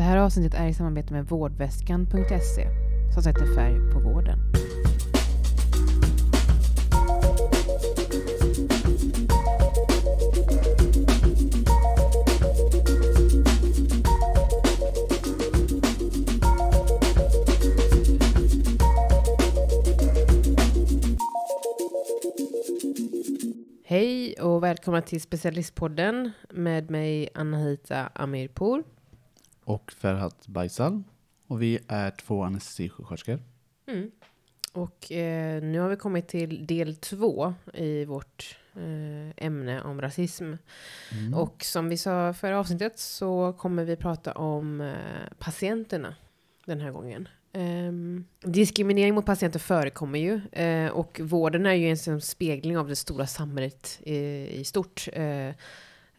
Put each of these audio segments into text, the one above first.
Det här avsnittet är i samarbete med vårdväskan.se som sätter färg på vården. Hej och välkomna till Specialistpodden med mig Anahita Amirpour och Ferhat Baysal. Och vi är två anestesisjuksköterskor. Mm. Och eh, nu har vi kommit till del två i vårt eh, ämne om rasism. Mm. Och som vi sa förra avsnittet så kommer vi prata om eh, patienterna den här gången. Ehm, diskriminering mot patienter förekommer ju eh, och vården är ju en spegling av det stora samhället i, i stort.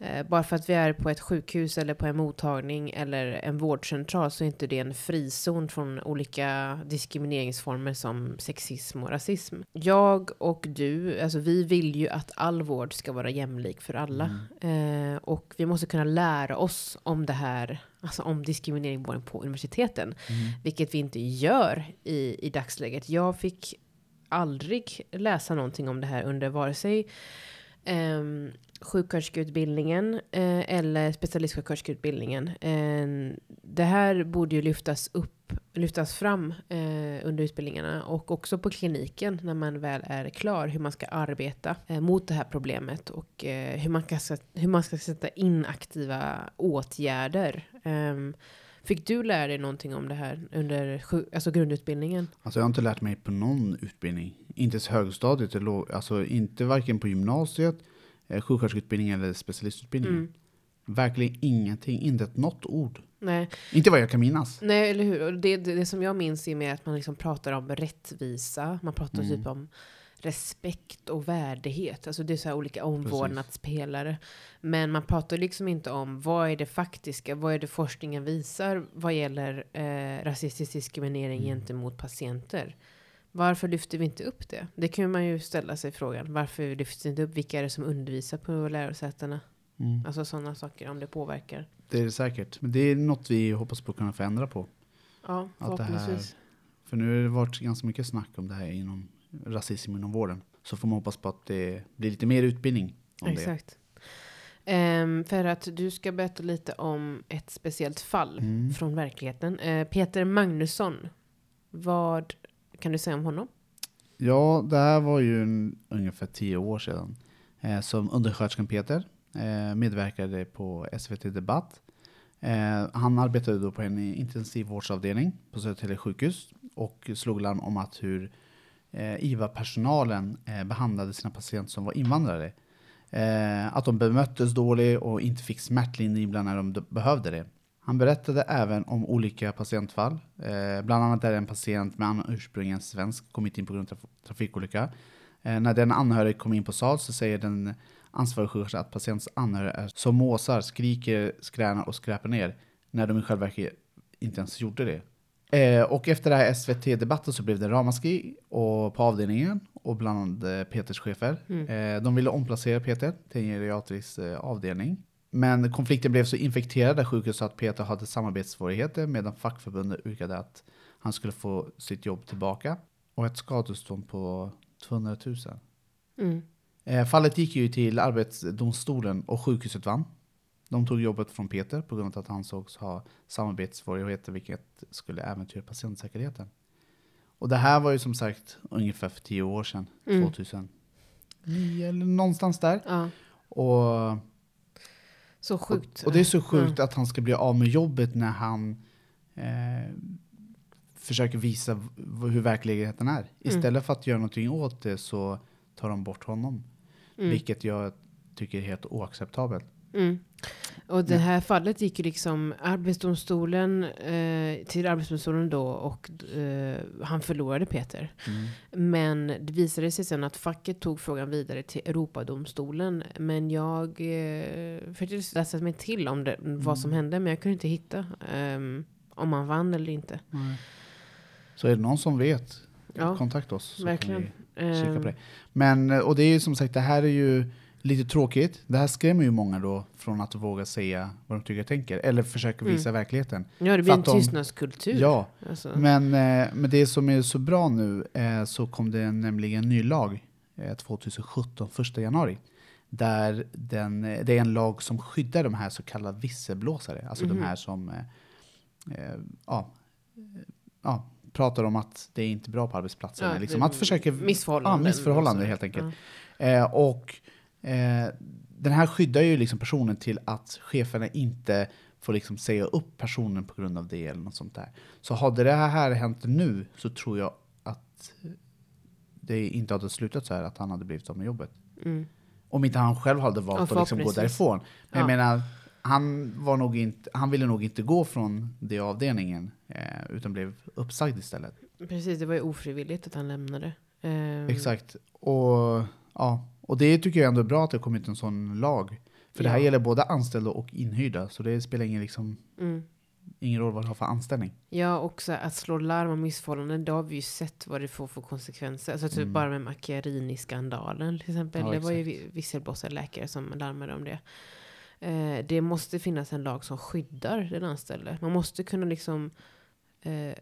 Eh, bara för att vi är på ett sjukhus eller på en mottagning eller en vårdcentral så är inte det en frizon från olika diskrimineringsformer som sexism och rasism. Jag och du, alltså vi vill ju att all vård ska vara jämlik för alla. Mm. Eh, och vi måste kunna lära oss om det här, alltså om diskriminering på på universiteten. Mm. Vilket vi inte gör i, i dagsläget. Jag fick aldrig läsa någonting om det här under vare sig eh, sjuksköterskeutbildningen eh, eller specialistsjuksköterskeutbildningen. Eh, det här borde ju lyftas upp, lyftas fram eh, under utbildningarna och också på kliniken när man väl är klar hur man ska arbeta eh, mot det här problemet och eh, hur, man kan, hur man ska sätta in aktiva åtgärder. Ehm, Fick du lära dig någonting om det här under alltså grundutbildningen? Alltså jag har inte lärt mig på någon utbildning. Inte ens högstadiet, eller alltså inte varken på gymnasiet, eh, sjuksköterskeutbildning eller specialistutbildning. Mm. Verkligen ingenting, inte ett något ord. Nej, Inte vad jag kan minnas. nej, eller hur? Det, det, det som jag minns är mer att man liksom pratar om rättvisa. Man pratar Mm. typ om respekt och värdighet. Alltså det är så här olika omvårdnadspelare. Men man pratar liksom inte om vad är det faktiska, vad är det forskningen visar vad gäller eh, rasistisk diskriminering Mm. gentemot patienter. Varför lyfter vi inte upp det? Det kan man ju ställa sig frågan. Varför lyfter vi inte upp vilka är det som undervisar på lärosätena? Mm. Alltså sådana saker, om det påverkar. Det är det säkert. Men det är något vi hoppas på att kunna förändra på. Ja, Att det här- förhoppningsvis. För nu har det varit ganska mycket snack om det här inom rasism inom vården. Så får man hoppas på att det blir lite mer utbildning om det. Exakt. Ehm, för att du ska berätta lite om ett speciellt fall Mm. från verkligheten. Eh, Peter Magnusson. Vad kan du säga om honom? Ja, det här var ju en, ungefär tio år sedan. Eh, som undersköterskan Peter eh, medverkade på SVT Debatt. Eh, han arbetade då på en intensivvårdsavdelning på Södertälje sjukhus och slog larm om att hur Eh, IVA-personalen eh, behandlade sina patienter som var invandrare. Eh, att de bemöttes dåligt och inte fick smärtlindring ibland när de behövde det. Han berättade även om olika patientfall. Eh, bland annat där en patient med annan ursprung än svensk kommit in på grund av traf- trafikolycka. Eh, när den anhörig kom in på sal så säger den ansvarig sjuksköterska att patientens anhöriga är som måsar, skriker, skränar och skräpar ner. När de i själva verket inte ens gjorde det. Eh, och efter den här SVT-debatten så blev det ramaskri och på avdelningen och bland eh, Peters chefer. Mm. Eh, de ville omplacera Peter till en geriatrisk eh, avdelning. Men konflikten blev så infekterad där sjukhuset att Peter hade samarbetssvårigheter medan fackförbundet yrkade att han skulle få sitt jobb tillbaka. Och ett skadestånd på 200 000. Mm. Eh, fallet gick ju till Arbetsdomstolen och sjukhuset vann. De tog jobbet från Peter på grund av att han sågs ha samarbetssvårigheter vilket skulle äventyra patientsäkerheten. Och det här var ju som sagt ungefär för tio år sedan, Mm. 2009 eller någonstans där. Ja, Och, så sjukt. och, och det är så sjukt att han ska bli av med jobbet när han eh, försöker visa hur verkligheten är. Istället för att göra någonting åt det så tar de bort honom. Mm. Vilket jag tycker är helt oacceptabelt. Mm. Och det här fallet gick ju liksom Arbetsdomstolen eh, till Arbetsdomstolen då och eh, han förlorade Peter. Mm. Men det visade sig sen att facket tog frågan vidare till Europadomstolen. Men jag eh, försökte läsa mig till om det, vad som hände, men jag kunde inte hitta ehm, om han vann eller inte. Så är det någon som vet, Ja, kontakta oss. Så verkligen. Kan vi kika Ehm, på det. Men, eh, och det är ju som sagt, det här är ju lite tråkigt. Det här skrämmer ju många då från att våga säga vad de tycker och tänker. Eller försöka visa Mm. verkligheten. Ja, det blir en de- tystnadskultur. Ja, Alltså. men, eh, men det som är så bra nu eh, så kom det nämligen en ny lag eh, 2017, 1 januari. Där den, eh, det är en lag som skyddar de här så kallade visselblåsare. Alltså Mhm. de här som eh, eh, ja, ja, pratar om att det är inte bra på arbetsplatsen. Ja, liksom att försöka Missförhållanden. Ja, missförhållanden helt enkelt. Ja. Eh, och den här skyddar ju liksom personen till att cheferna inte får liksom säga upp personen på grund av det eller något sånt där. Så hade det här hänt nu så tror jag att det inte hade slutat så här, att han hade blivit av med jobbet. Mm. Om inte han själv hade valt Ja, att liksom gå därifrån. Men jag Ja. menar, han, var nog inte, han ville nog inte gå från det avdelningen, eh, utan blev uppsagd istället. Precis, det var ju ofrivilligt att han lämnade. Ehm, Exakt. Och, ja, och det tycker jag ändå är bra att det har kommit en sån lag. För det här Ja. gäller både anställda och inhyrda, så det spelar ingen, liksom, Mm. ingen roll vad du har för anställning. Ja, också att slå larm om missförhållanden, då har vi ju sett vad det får för konsekvenser. Alltså typ Mm. bara med Macchiarini-skandalen till exempel. Ja, det var ju exakt. vi- visselblåsarläkare som larmade om det. Eh, det måste finnas en lag som skyddar den anställde. Man måste kunna liksom eh,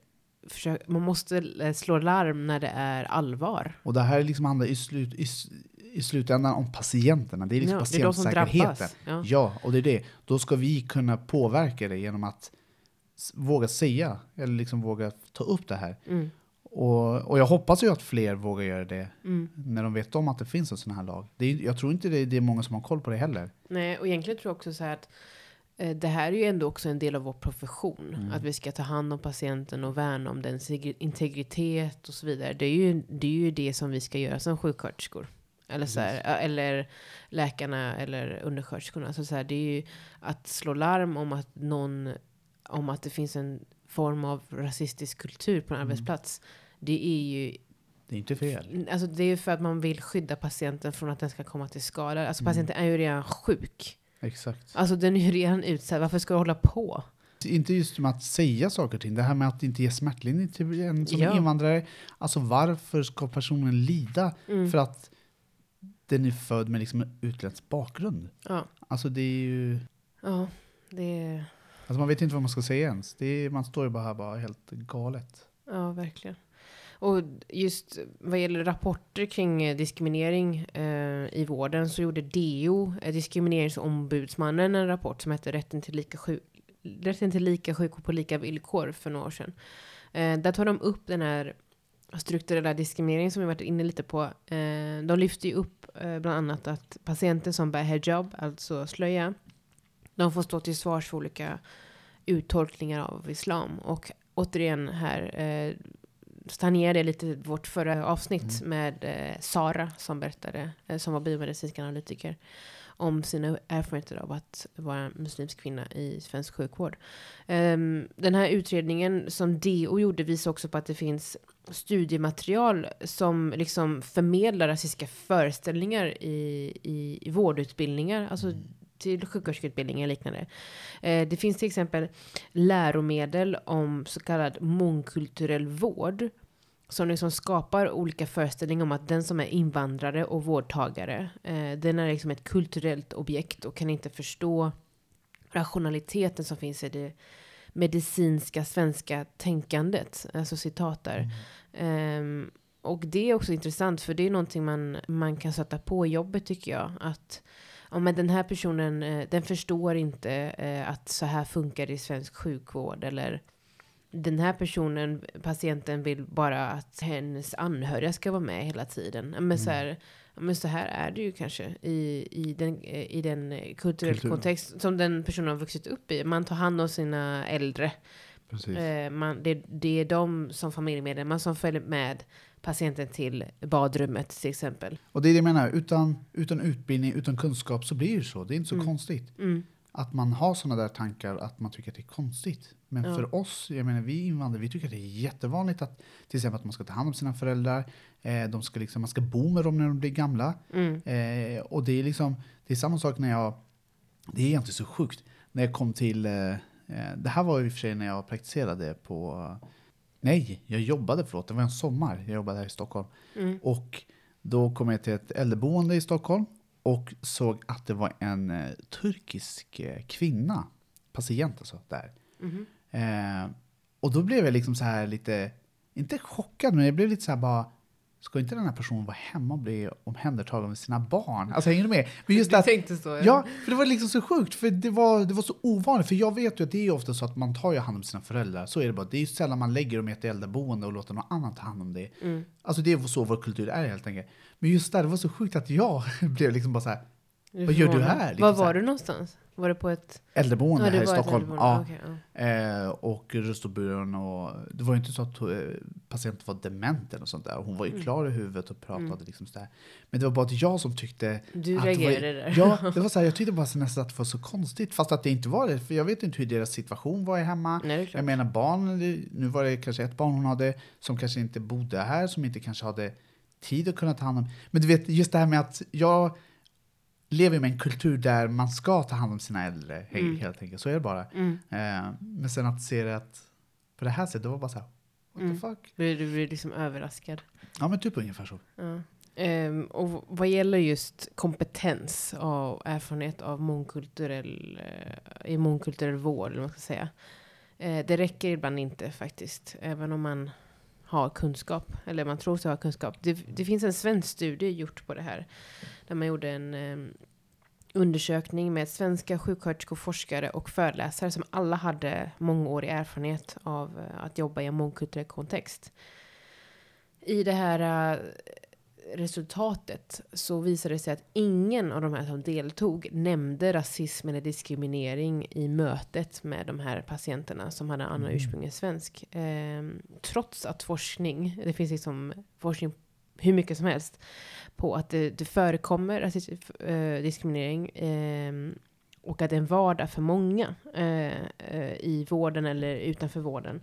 försöka, man måste eh, slå larm när det är allvar. Och det här liksom handlar i, slut, i, i slutändan om patienterna. Det är liksom Ja, det är de som patientsäkerheten. Ja. Ja, och det är det. Då ska vi kunna påverka det genom att våga säga, eller liksom våga ta upp det här. Mm, Och, och jag hoppas ju att fler vågar göra det mm. när de vet om att det finns en sån här lag. Det är, jag tror inte det, det är många som har koll på det heller. Nej, och egentligen tror jag också så här att det här är ju ändå också en del av vår profession. Mm. Att vi ska ta hand om patienten och värna om dens integritet och så vidare. Det är ju det, är ju det som vi ska göra som sjuksköterskor. Eller, så här, eller läkarna eller undersköterskorna. Så så här, det är ju att slå larm om att någon om att det finns en form av rasistisk kultur på en Mm. arbetsplats. Det är ju Det är inte fel. Alltså det är ju för att man vill skydda patienten från att den ska komma till skada. Alltså Mm. patienten är ju redan sjuk. Exakt. Alltså den är ju redan utsatt. Varför ska du hålla på? Inte just med att säga saker och ting, det här med att inte ge smärtlindring till en som Ja. invandrare. Alltså varför ska personen lida Mm. för att den är född med liksom en utländsk bakgrund? Ja. Alltså det är ju... ja, det är... Alltså man vet inte vad man ska säga ens. Det är, man står ju bara här bara helt galet. Ja, verkligen. Och just vad gäller rapporter kring eh, diskriminering eh, i vården så gjorde DO, eh, diskrimineringsombudsmannen, en rapport som hette Rätten till lika, sjuk Rätten till lika sjukvård på lika villkor för några år sedan. Eh, där tar de upp den här strukturella diskrimineringen som vi varit inne lite på. Eh, de lyfter ju upp eh, bland annat att patienter som bär hijab, alltså slöja, de får stå till svars för olika uttolkningar av islam. Och återigen här, eh, tangerade lite vårt förra avsnitt med eh, Sara som berättade, eh, som var biomedicinsk analytiker, om sina erfarenheter av att vara muslimsk kvinna i svensk sjukvård. Ehm, den här utredningen som DO gjorde visar också på att det finns studiematerial som liksom förmedlar rasistiska föreställningar i, i, i vårdutbildningar, alltså till sjuksköterskeutbildningar och liknande. Eh, det finns till exempel läromedel om så kallad mångkulturell vård som liksom skapar olika föreställningar om att den som är invandrare och vårdtagare, eh, den är liksom ett kulturellt objekt och kan inte förstå rationaliteten som finns i det medicinska svenska tänkandet. Alltså citat där. Ehm, och det är också intressant för det är någonting man, man kan sätta på jobbet tycker jag. Att ja, men den här personen, eh, den förstår inte eh, att så här funkar det i svensk sjukvård. Eller den här personen, patienten vill bara att hennes anhöriga ska vara med hela tiden. Men, så, här, men så här är det ju kanske i, i den, eh, i den eh, kulturella kontext som den personen har vuxit upp i. Man tar hand om sina äldre. Eh, man, det, det är de som familjemedlemmar som följer med patienten till badrummet till exempel. Och det är det jag menar, utan, utan utbildning, utan kunskap så blir det så. Det är inte så Mm. konstigt. Mm. Att man har sådana där tankar, att man tycker att det är konstigt. Men Ja. för oss, jag menar vi invandrare, vi tycker att det är jättevanligt att till exempel att man ska ta hand om sina föräldrar, eh, de ska liksom, man ska bo med dem när de blir gamla. Mm. Eh, och det är liksom, det är samma sak när jag, det är egentligen så sjukt, när jag kom till, eh, eh, det här var ju i och för sig när jag praktiserade på, nej, jag jobbade, förlåt, det var en sommar, jag jobbade här i Stockholm. Mm. Och då kom jag till ett äldreboende i Stockholm. Och såg att det var en eh, turkisk eh, kvinna, patient alltså, där. Mhm. Eh, och då blev jag liksom så här lite, inte chockad, men jag blev lite så här bara, ska inte den här personen vara hemma och bli omhändertagen med sina barn? Alltså hänger du med? Men just du att, tänkte så? ja, för det var liksom så sjukt, för det var, det var så ovanligt. För jag vet ju att det är ofta så att man tar ju hand om sina föräldrar, så är det bara. Det är ju sällan man lägger dem i ett äldreboende och låter någon annan ta hand om det. Mm. Alltså det är så vår kultur är helt enkelt. Men just där, det var så sjukt att jag blev liksom bara så här, Vad gör du här, liksom Var var du någonstans? Var det på ett... äldreboende Ja, här i Stockholm. Ja. Okej, ja. Eh, och röstburen och det var ju inte så att eh, patienten var dement eller något sånt där. Hon var ju Mm. klar i huvudet och pratade Mm. liksom sådär. Men det var bara att jag som tyckte Du att det var- reagerade där. Ja, det var så här, jag tyckte bara så nästan att det var så konstigt. Fast att det inte var det. För jag vet inte hur deras situation var hemma. Nej. Jag menar barn, nu var det kanske ett barn hon hade som kanske inte bodde här, som inte kanske hade tid att kunna ta hand om. Men du vet, just det här med att jag lever med en kultur där man ska ta hand om sina äldre, Mm. helt enkelt. Så är det bara. Mm. Eh, men sen att se det att på det här sättet, det var bara så här, what Mm. the fuck? Du, du blir liksom överraskad. Ja men typ ungefär så. Ja. Ehm, och vad gäller just kompetens och erfarenhet av mångkulturell, eh, i mångkulturell vård, eller vad man ska säga. Eh, det räcker ibland inte faktiskt, även om man har kunskap, eller man tror sig ha kunskap. Det, det finns en svensk studie gjort på det här, där man gjorde en ehm, undersökning med svenska sjuksköterskor, forskare och föreläsare som alla hade mångårig erfarenhet av eh, att jobba i en mångkulturell kontext. I det här eh, resultatet så visade det sig att ingen av de här som deltog nämnde rasism eller diskriminering i mötet med de här patienterna som hade annan Mm. ursprung än svensk. Ehm, trots att forskning, det finns liksom forskning hur mycket som helst på att det, det förekommer rasism, eh, diskriminering ehm, och att det är en vardag för många eh, eh, i vården eller utanför vården.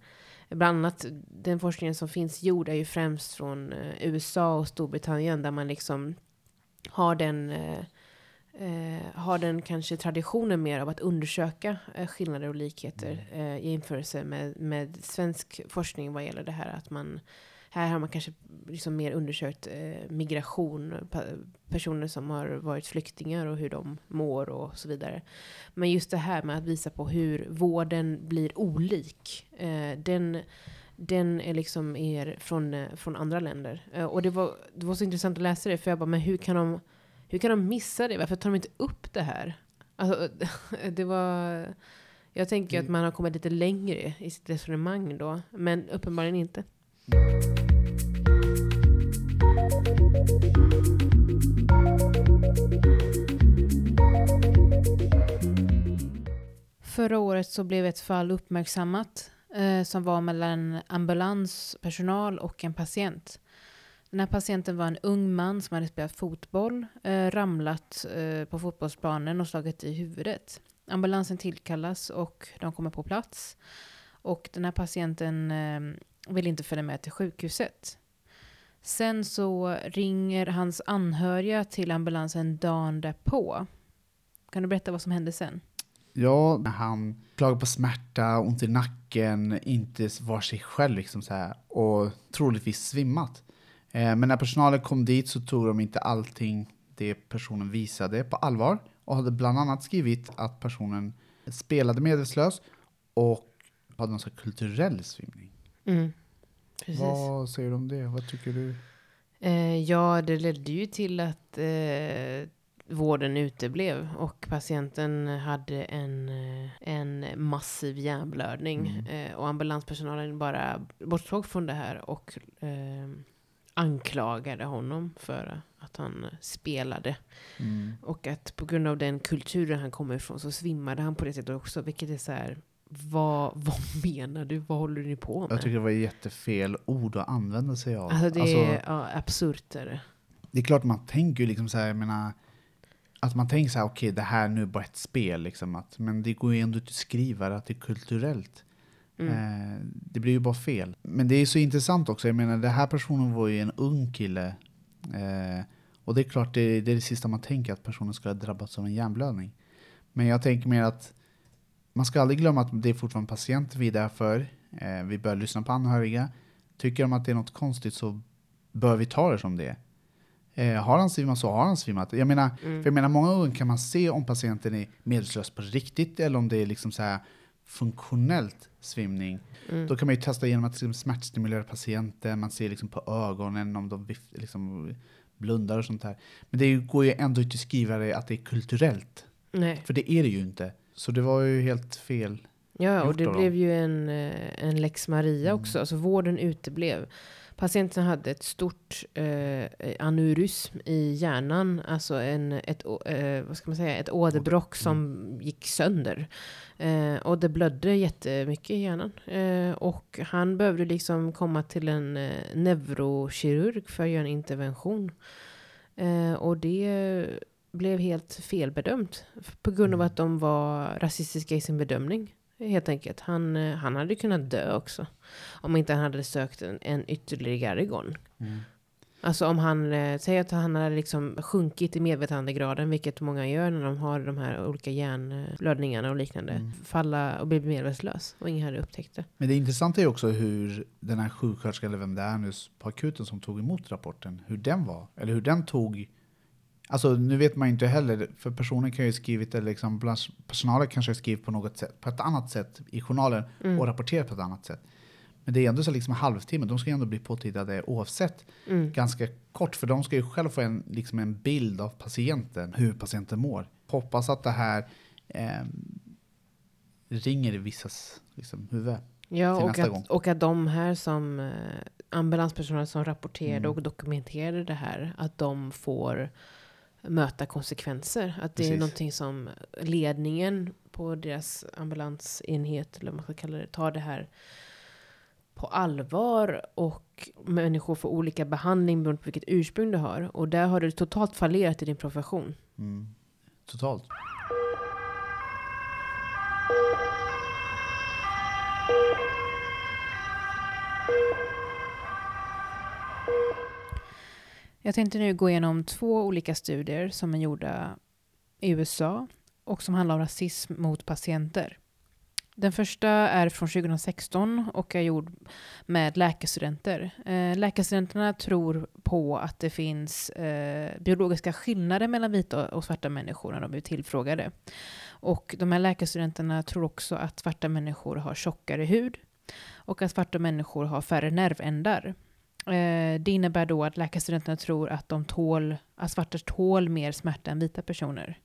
Bland annat den forskningen som finns gjord är ju främst från eh, USA och Storbritannien där man liksom har den eh, eh, har den kanske traditionen mer av att undersöka eh, skillnader och likheter eh, i jämförelse med, med svensk forskning vad gäller det här att man här har man kanske liksom mer undersökt eh, migration, personer som har varit flyktingar och hur de mår och så vidare. Men just det här med att visa på hur vården blir olik, eh, den, den är liksom er från, eh, från andra länder. Eh, och det var, det var så intressant att läsa det, för jag bara, men hur kan de, hur kan de missa det? Varför tar de inte upp det här? Alltså, det var... Jag tänker att man har kommit lite längre i sitt resonemang då, men uppenbarligen inte. Förra året så blev ett fall uppmärksammat eh, som var mellan ambulanspersonal och en patient. Den här patienten var en ung man som hade spelat fotboll, eh, ramlat eh, på fotbollsplanen och slagit i huvudet. Ambulansen tillkallas och de kommer på plats. Och den här patienten eh, vill inte följa med till sjukhuset. Sen så ringer hans anhöriga till ambulansen dagen därpå. Kan du berätta vad som hände sen? Ja, han klagade på smärta, ont i nacken, inte var sig själv liksom så här, och troligtvis svimmat. Eh, men när personalen kom dit så tog de inte allting det personen visade på allvar och hade bland annat skrivit att personen spelade medvetslös och hade någon sån kulturell svimning. Mm. Vad säger du om det? Vad tycker du? Eh, ja, det ledde ju till att eh, vården uteblev och patienten hade en, eh, en massiv hjärnblödning. Mm. Eh, och ambulanspersonalen bara bortsåg från det här och eh, anklagade honom för att han spelade. Mm. Och att på grund av den kulturen han kommer ifrån så svimmade han på det sättet också. Vilket är så här, vad, vad menar du? Vad håller ni på med? Jag tycker det var jättefel ord att använda sig av. Alltså det Alltså- är ja, absurt. Är det. det är klart man tänker ju liksom så här, jag menar, att man tänker så här, okej det här nu är bara ett spel liksom, att, men det går ju ändå inte att skriva det att det är kulturellt. Mm. Eh, det blir ju bara fel. Men det är så intressant också, jag menar den här personen var ju en ung kille. Eh, och det är klart, det, det är det sista man tänker, att personen ska ha drabbats av en hjärnblödning. Men jag tänker mer att man ska aldrig glömma att det är fortfarande patienter vi är där för. Eh, vi bör lyssna på anhöriga. Tycker de att det är något konstigt så bör vi ta det som det är. Eh, har han svimmat så har han svimmat. Jag menar, Mm. för jag menar, många gånger kan man se om patienten är medvetslös på riktigt eller om det är liksom så här funktionellt svimning. Mm. Då kan man ju testa genom att liksom smärtstimulera patienten, man ser liksom på ögonen om de liksom blundar och sånt där. Men det går ju ändå inte att skriva det att det är kulturellt, Nej. för det är det ju inte. Så det var ju helt fel. Ja, och det dem. blev ju en, eh, en lex Maria Mm. också. Alltså vården uteblev. Patienten hade ett stort eh, aneurysm i hjärnan, alltså en, ett, eh, vad ska man säga, ett åderbråck som gick sönder. Eh, och det blödde jättemycket i hjärnan. Eh, och han behövde liksom komma till en eh, neurokirurg för att göra en intervention. Eh, och det blev helt felbedömt på grund av Mm. att de var rasistiska i sin bedömning. Helt enkelt. Han, eh, han hade kunnat dö också. Om inte han hade sökt en, en ytterligare gång. Alltså om han, eh, säger att han hade liksom sjunkit i medvetandegraden, vilket många gör när de har de här olika hjärnblödningarna och liknande. Mm. Falla och bli medvetslös. Och ingen hade upptäckt det. Men det intressanta är också hur den här sjuksköterskan, eller vem det är nu, på akuten som tog emot rapporten, hur den var. Eller hur den tog... Alltså nu vet man ju inte heller, för personen kan ju ha skrivit, eller liksom, personalen kanske har skrivit på något sätt, på ett annat sätt i journalen Mm. och rapporterat på ett annat sätt. Men det är ändå så liksom en halvtimme, de ska ju ändå bli påtittade oavsett Mm. ganska kort, för de ska ju själv få en, liksom en bild av patienten, hur patienten mår. Hoppas att det här eh, ringer i vissas liksom, huvud. Ja, till och nästa att, gång. och att de här som eh, ambulanspersoner som rapporterade Mm. och dokumenterade det här, att de får möta konsekvenser. Att det är Precis. någonting som ledningen på deras ambulansenhet, eller vad man ska kalla det, tar det här på allvar och människor får olika behandling beroende på vilket ursprung du har. Och där har du totalt fallerat i din profession. Mm. Totalt. Jag tänkte nu gå igenom två olika studier som är gjorda i USA och som handlar om rasism mot patienter. Den första är från 2016 och är gjord med läkarstudenter. Eh, läkarstudenterna tror på att det finns eh, biologiska skillnader mellan vita och svarta människor när de blir tillfrågade. Och de här läkarstudenterna tror också att svarta människor har tjockare hud och att svarta människor har färre nervändar. Eh, det innebär då att läkarstudenterna tror att, de tål, att svarta tål mer smärta än vita personer.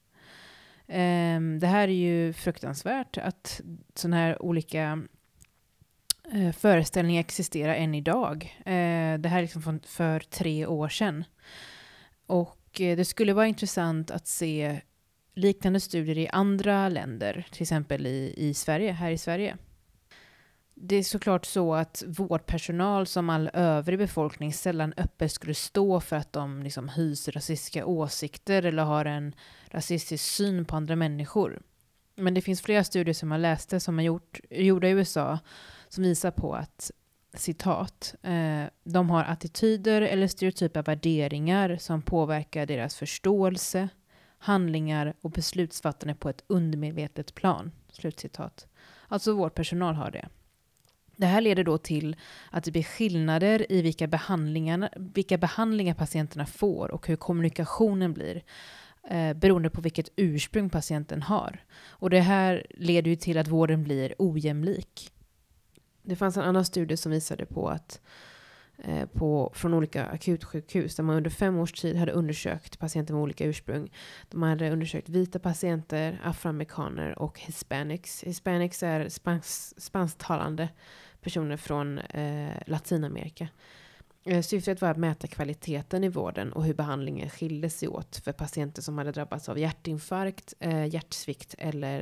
Eh, det här är ju fruktansvärt att sådana här olika eh, föreställningar existerar än idag. Eh, det här är liksom från, för tre år sedan. Och eh, det skulle vara intressant att se liknande studier i andra länder, till exempel i, i Sverige, här i Sverige. Det är såklart så att vårdpersonal som all övrig befolkning sällan öppet skulle stå för att de liksom hyser rasistiska åsikter eller har en rasistisk syn på andra människor. Men det finns flera studier som jag läste som är gjort, gjorda i USA som visar på att citat, eh, de har attityder eller stereotypa värderingar som påverkar deras förståelse, handlingar och beslutsfattande på ett undermedvetet plan. Slutcitat. Alltså vårdpersonal har det. Det här leder då till att det blir skillnader i vilka behandlingar, vilka behandlingar patienterna får och hur kommunikationen blir eh, beroende på vilket ursprung patienten har. Och det här leder ju till att vården blir ojämlik. Det fanns en annan studie som visade på att Eh, på, från olika akutsjukhus där man under fem års tid hade undersökt patienter med olika ursprung. De hade undersökt vita patienter, afroamerikaner och hispanics. Hispanics är spans, spansktalande personer från eh, Latinamerika. Eh, Syftet var att mäta kvaliteten i vården och hur behandlingen skilde sig åt för patienter som hade drabbats av hjärtinfarkt, eh, hjärtsvikt eller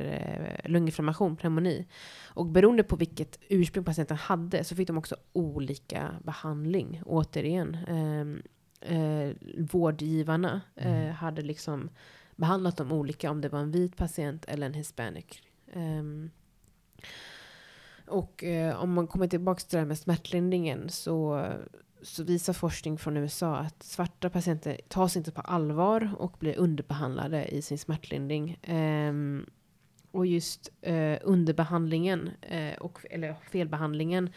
eh, lunginflammation, pneumoni. Och beroende på vilket ursprung patienten hade så fick de också olika behandling. Återigen, eh, eh, vårdgivarna eh, hade liksom behandlat dem olika om det var en vit patient eller en hispanic. Ehm, och om man kommer tillbaka till det här med smärtlindringen så, så visar forskning från USA att svarta patienter tas inte på allvar och blir underbehandlade i sin smärtlindring. Um, och just eh, underbehandlingen, eh, och, eller felbehandlingen,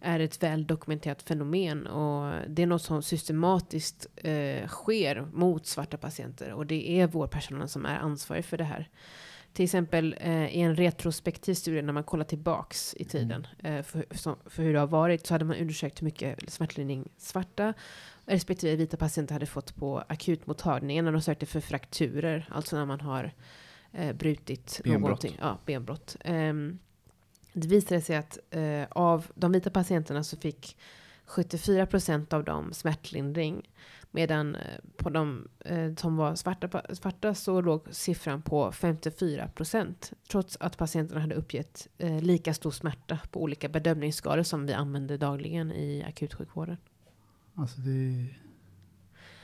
är ett väl dokumenterat fenomen. Och det är något som systematiskt eh, sker mot svarta patienter. Och det är vårdpersonalen som är ansvarig för det här. Till exempel eh, i en retrospektiv studie när man kollar tillbaks i tiden eh, för, som, för hur det har varit så hade man undersökt hur mycket smärtlindring svarta respektive vita patienter hade fått på akutmottagningen när de sökte för frakturer, alltså när man har eh, brutit Benbrott. någonting. Ja, benbrott. Ehm, det visade sig att eh, av de vita patienterna så fick 74 procent av dem smärtlindring. Medan eh, på de eh, som var svarta, svarta så låg siffran på 54 procent. Trots att patienterna hade uppgett eh, lika stor smärta på olika bedömningsskalor som vi använder dagligen i akutsjukvården. Alltså det...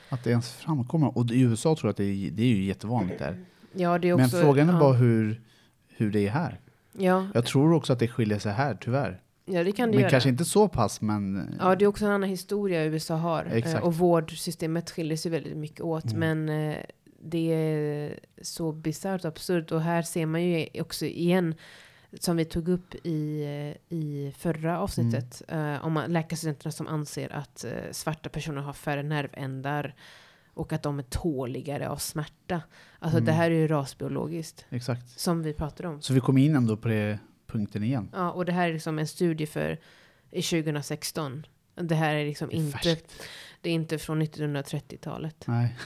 Att det ens framkommer. Och i USA tror jag att det är, det är ju jättevanligt där. Ja, det är Men också, frågan är ja, bara hur, hur det är här. Ja, Jag tror också att det skiljer sig här, tyvärr. Ja, det kan det Men göra. kanske inte så pass, men... Ja, det är också en annan historia USA har. Eh, Exakt. Och vårdsystemet skiljer sig väldigt mycket åt. Mm. Men eh, det är så bisarrt och absurt. Och här ser man ju också igen, som vi tog upp i, eh, i förra avsnittet, Mm. om man- läkarstudenterna som anser att svarta personer har färre nervändar och att de är tåligare av smärta. Alltså Mm. det här är ju rasbiologiskt, Exakt. som vi pratade om. Så vi kom in ändå på det punkten igen. Ja, och det här är liksom en studie för i 2016. Det här är liksom Det är inte, färskt. det är inte från 1930-talet. Nej.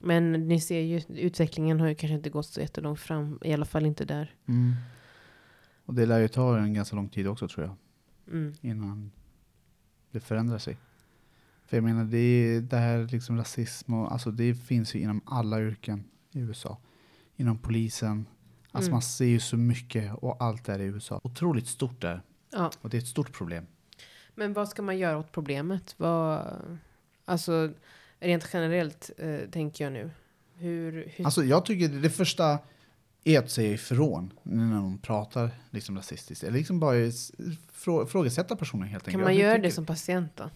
Men ni ser ju, utvecklingen har ju kanske inte gått så jättelångt fram, i alla fall inte där. Mm. Och det lär ju ta en ganska lång tid också tror jag. Mm. Innan det förändrar sig. För jag menar, det, är, det här liksom rasism och alltså det finns ju inom alla yrken i USA. Inom polisen. Alltså Mm. man ser ju så mycket och allt är i USA. Otroligt stort där. Ja, Och det är ett stort problem. men vad ska man göra åt problemet? Vad, alltså, rent generellt eh, tänker jag nu. Hur, hur Alltså jag tycker det första är att säga ifrån när någon pratar liksom rasistiskt. Eller liksom bara frå, frågesätta personen helt enkelt. kan man göra det som patient då?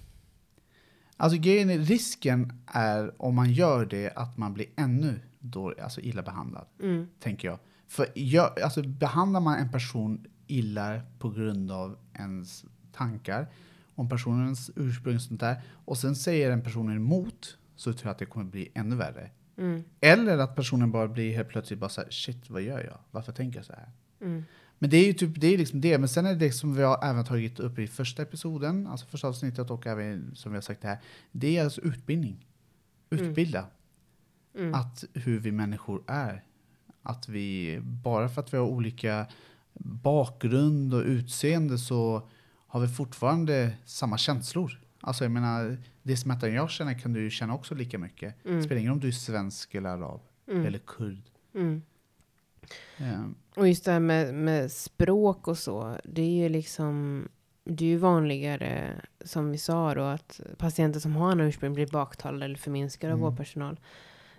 Alltså grejen är, risken är om man gör det att man blir ännu då, alltså illa behandlad, Mm. tänker jag. För gör, alltså behandlar man en person illa på grund av ens tankar, om personens ursprung och sånt där, och sen säger den personen emot, så tror jag att det kommer bli ännu värre. Mm. Eller att personen bara blir helt plötsligt bara så här, shit vad gör jag? Varför tänker jag så här? Mm. Men det är ju typ, det är liksom det. Men sen är det som vi har även tagit upp i första episoden, alltså första avsnittet och även som vi har sagt här. Det är alltså utbildning. Mm. Utbilda. Mm. Att hur vi människor är. Att vi, bara för att vi har olika bakgrund och utseende så har vi fortfarande samma känslor. Alltså jag menar, det smärtan jag känner kan du ju känna också lika mycket. Mm. Det spelar ingen roll om du är svensk eller arab Mm. eller kurd. Mm. Ehm, Och just det här med, med språk och så. Det är ju liksom. Det är ju vanligare, som vi sa då, att patienter som har andra ursprung blir baktalade eller förminskade av Mm. vårdpersonal.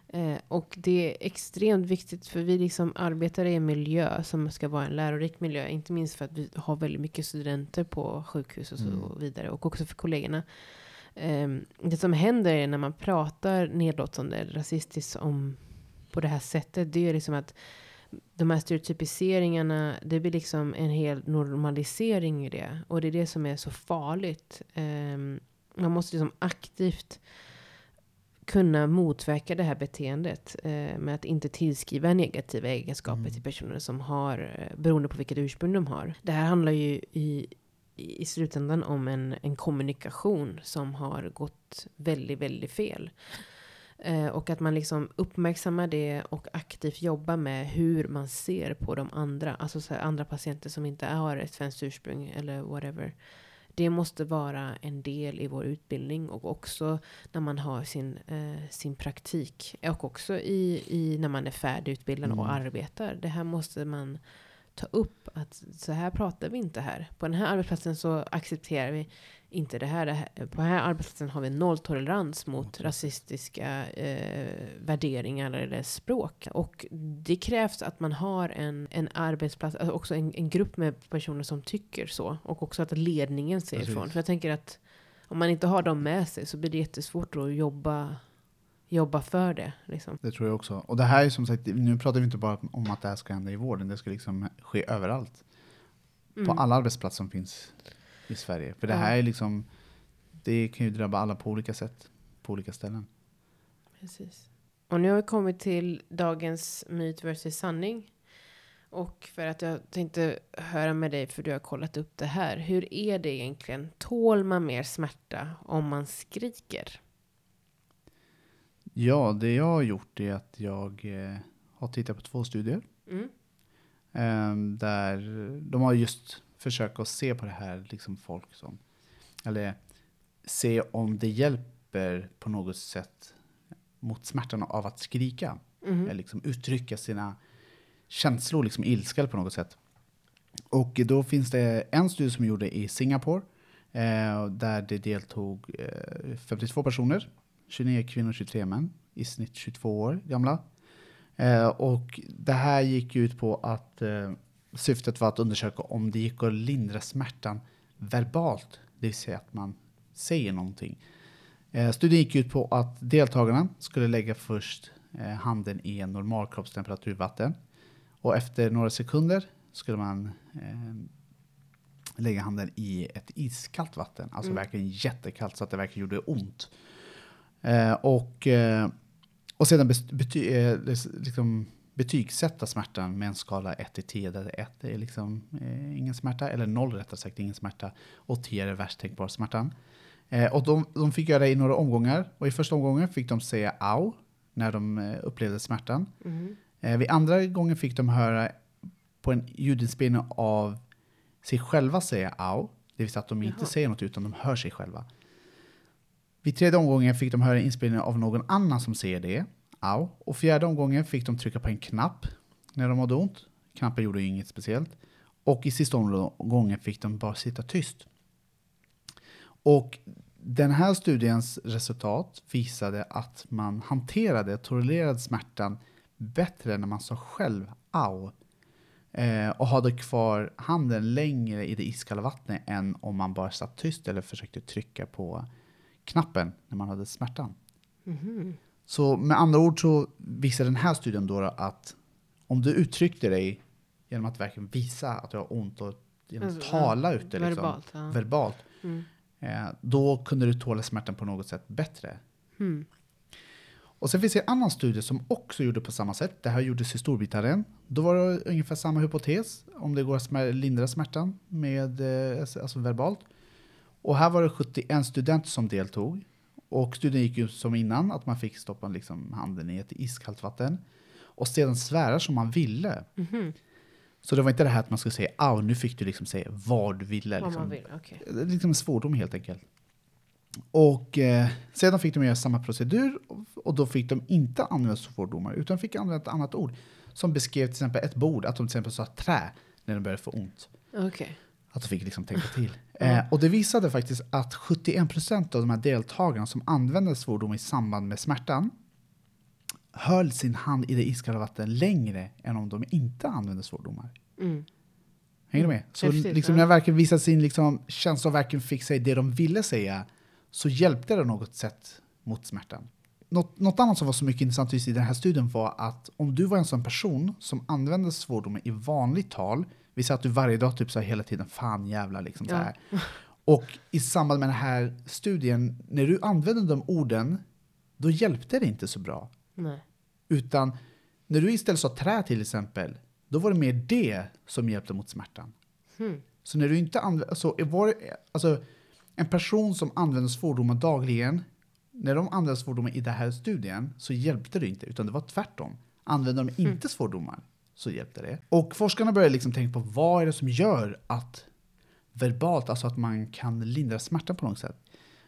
Eh, och det är extremt viktigt för vi liksom arbetar i en miljö som ska vara en lärorik miljö. Inte minst för att vi har väldigt mycket studenter på sjukhus och så Mm. vidare. Och också för kollegorna. Eh, det som händer är när man pratar nedlåtande eller rasistiskt om på det här sättet. Det är liksom att de här stereotypiseringarna, det blir liksom en hel normalisering i det. Och det är det som är så farligt. Ehm, man måste liksom aktivt kunna motverka det här beteendet eh, med att inte tillskriva negativa egenskaper Mm. till personer som har, eh, beroende på vilket ursprung de har. Det här handlar ju i, i slutändan om en, en kommunikation som har gått väldigt, väldigt fel. Eh, och att man liksom uppmärksammar det och aktivt jobbar med hur man ser på de andra. Alltså så här, andra patienter som inte har ett svenskt ursprung eller whatever. Det måste vara en del i vår utbildning och också när man har sin, eh, sin praktik. Och också i, i när man är färdigutbildad och Mm. arbetar. Det här måste man ta upp. Att så här pratar vi inte här. På den här arbetsplatsen så accepterar vi inte det här. Det här på den här arbetsplatsen har vi nolltolerans mot rasistiska eh, värderingar eller språk. Och det krävs att man har en, en arbetsplats, alltså också en, en grupp med personer som tycker så. Och också att ledningen säger Precis. ifrån. För jag tänker att om man inte har dem med sig så blir det jättesvårt att jobba jobba för det. Liksom. Det tror jag också. Och det här är som sagt, nu pratar vi inte bara om att det här ska hända i vården, det ska liksom ske överallt. På Mm. alla arbetsplatser som finns i Sverige. För det Ja. här är liksom, det kan ju drabba alla på olika sätt, på olika ställen. Precis. Och nu har vi kommit till dagens myt versus sanning. Och för att jag tänkte höra med dig, för du har kollat upp det här. Hur är det egentligen? Tål man mer smärta om man skriker? Ja, det jag har gjort är att jag eh, har tittat på två studier. Mm. Eh, där de har just försökt att se på det här, liksom folk som, eller se om det hjälper på något sätt mot smärtan av att skrika. Mhm. Eller liksom uttrycka sina känslor, liksom ilska på något sätt. Och då finns det en studie som gjorde i Singapore, eh, där det deltog eh, 52 personer, 29 kvinnor, 23 män, i snitt 22 år gamla. Eh, och det här gick ut på att eh, syftet var att undersöka om det gick att lindra smärtan verbalt, det vill säga att man säger någonting. Eh, studien gick ut på att deltagarna skulle lägga först eh, handen i en normal kroppstemperatur vatten. Och efter några sekunder skulle man eh, lägga handen i ett iskallt vatten. Alltså Mm. verkligen jättekallt så att det verkligen gjorde ont. Eh, och, eh, och sedan bety, eh, liksom betygsätta smärtan med en skala 1 till 10 där 1 är liksom eh, ingen smärta, eller 0 rättare sagt ingen smärta, och 10 är värst tänkbara smärtan. Eh, och de, de fick göra det i några omgångar, och i första omgången fick de säga au när de eh, upplevde smärtan. Eh, vid andra gången fick de höra på en ljudinspelning av sig själva säga au, det vill säga att de inte Jaha. säger något utan de hör sig själva. Vid tredje omgången fick de höra inspelningen av någon annan som ser det, au. Och fjärde omgången fick de trycka på en knapp när de hade ont. Knappen gjorde ju inget speciellt. Och i sista omgången fick de bara sitta tyst. Och den här studiens resultat visade att man hanterade tolererade smärtan bättre när man sa själv au eh, och hade kvar handen längre i det iskalla vattnet än om man bara satt tyst eller försökte trycka på knappen när man hade smärtan. Mhm. Så med andra ord så visar den här studien då att om du uttryckte dig genom att verkligen visa att du har ont och genom att Alltså, tala ut det liksom, Verbalt. Ja. verbalt Mm. eh, då kunde du tåla smärtan på något sätt bättre. Mm. Och sen finns det en annan studie som också gjorde på samma sätt. Det här gjordes i Storbritannien. Då var det ungefär samma hypotes, om det går att smär- lindra smärtan med, eh, alltså verbalt. Och här var det 71 studenter som deltog. Och studien gick ju som innan, att man fick stoppa liksom handen i ett iskallt vatten. Och sedan svära som man ville. Mhm. Så det var inte det här att man skulle säga au, nu fick du liksom säga vad du ville. Om Liksom. vill. Det är liksom en svordom helt enkelt. Och eh, sedan fick de göra samma procedur och, och då fick de inte använda svordomar utan fick använda ett annat ord som beskrev till exempel ett bord, att de till exempel sa trä när de började få ont. Okej. Att de fick liksom tänka till. Eh, och det visade faktiskt att 71% av de här deltagarna som använde svordom i samband med smärtan höll sin hand i det iskalla vattnet längre än om de inte använde svordomar. Mm. Hänger du med? Så Häftigt, liksom, ja. när jag verkligen visade sin liksom, känsla och verkligen fick säga det de ville säga så hjälpte det något sätt mot smärtan. Något, något annat som var så mycket intressant i den här studien var att om du var en sån person som använde svordomar i vanligt tal, vi säger att du varje dag typ sa hela tiden fan jävla liksom så Ja. här. Och i samband med den här studien, när du använde de orden, då hjälpte det inte så bra. Nej. Utan när du istället sa trä till exempel, då var det mer det som hjälpte mot smärtan. Hmm. Så när du inte använder, alltså, var, alltså en person som använder svordomar dagligen, när de använde svordomar i den här studien så hjälpte det inte, utan det var tvärtom. Använder de inte svordomar så hjälpte det. Och forskarna började liksom tänka på vad är det som gör att verbalt, alltså att man kan lindra smärta på något sätt.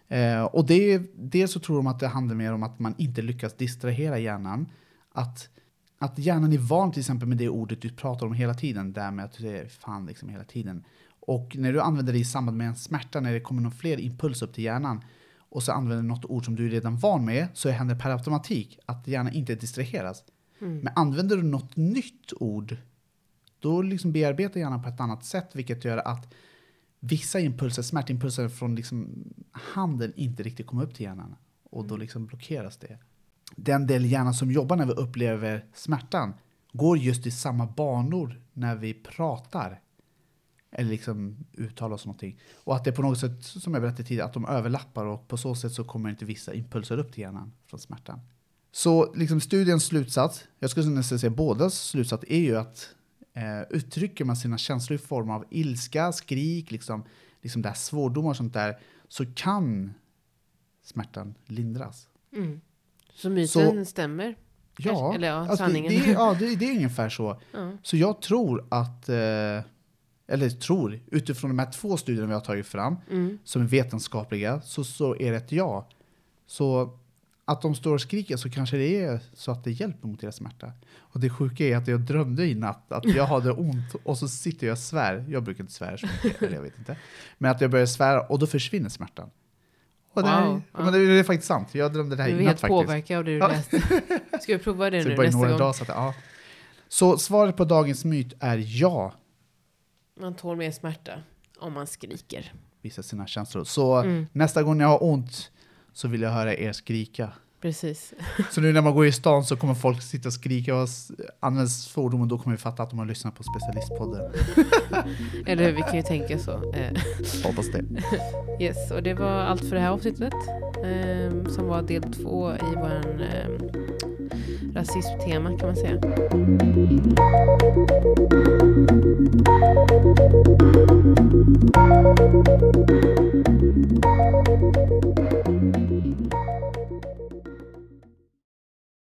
Eh, och det, dels så tror de att det handlar mer om att man inte lyckas distrahera hjärnan. Att, att hjärnan är van till exempel med det ordet du pratar om hela tiden, där med att du säger fan liksom hela tiden. Och när du använder det i samband med en smärta, när det kommer någon fler impuls upp till hjärnan, och så använder något ord som du är redan van med, så händer per automatik att hjärnan inte distraheras. Mm. Men använder du något nytt ord, då liksom bearbetar hjärnan på ett annat sätt, vilket gör att vissa impulser, smärtimpulser från liksom handen inte riktigt kommer upp till hjärnan. Och då liksom blockeras det. den del hjärnan som jobbar när vi upplever smärtan går just i samma banor när vi pratar. Eller liksom uttalar oss någonting. Och att det på något sätt, som jag berättade tidigare, att de överlappar och på så sätt så kommer inte vissa impulser upp till hjärnan från smärtan. Så liksom studiens slutsats, jag skulle nästan säga bådas slutsats, är ju att eh, uttrycker man sina känslor i form av ilska, skrik, liksom, liksom där svordomar och sånt där, så kan smärtan lindras. Mm. Så myten stämmer? Ja, eller ja, alltså, sanningen. Det, det, ja det, det är ungefär så. Ja. Så jag tror att, eh, eller tror, utifrån de här två studierna vi har tagit fram, Mm. som är vetenskapliga, så, så är det ett ja. Så att de står och skriker så kanske det är så att det hjälper mot deras smärta. Och det sjuka är att jag drömde i natt att jag hade ont och så sitter jag och svär. Jag brukar inte svära så mycket, eller jag vet inte. Men att jag börjar svära och då försvinner smärtan. Och det, Wow, ja. men det är faktiskt sant. Jag drömde det här Du är i natt helt faktiskt. påverkad av det du läste. Ska vi prova det Så nu det nästa gång? dagar. Så, att, ja. så svaret på dagens myt är ja. Man tål mer smärta om man skriker. Visa sina känslor. Så Mm. nästa gång jag har ont så vill jag höra er skrika. Precis. Så nu när man går i stan så kommer folk sitta och skrika och använda fordon och då kommer vi fatta att de har lyssnat på specialistpodden. Eller hur, vi kan ju tänka så. Eh, Hoppas det. Yes, och det var allt för det här avsnittet. ehm, som var del två i vår um, rasismtema kan man säga. Mm.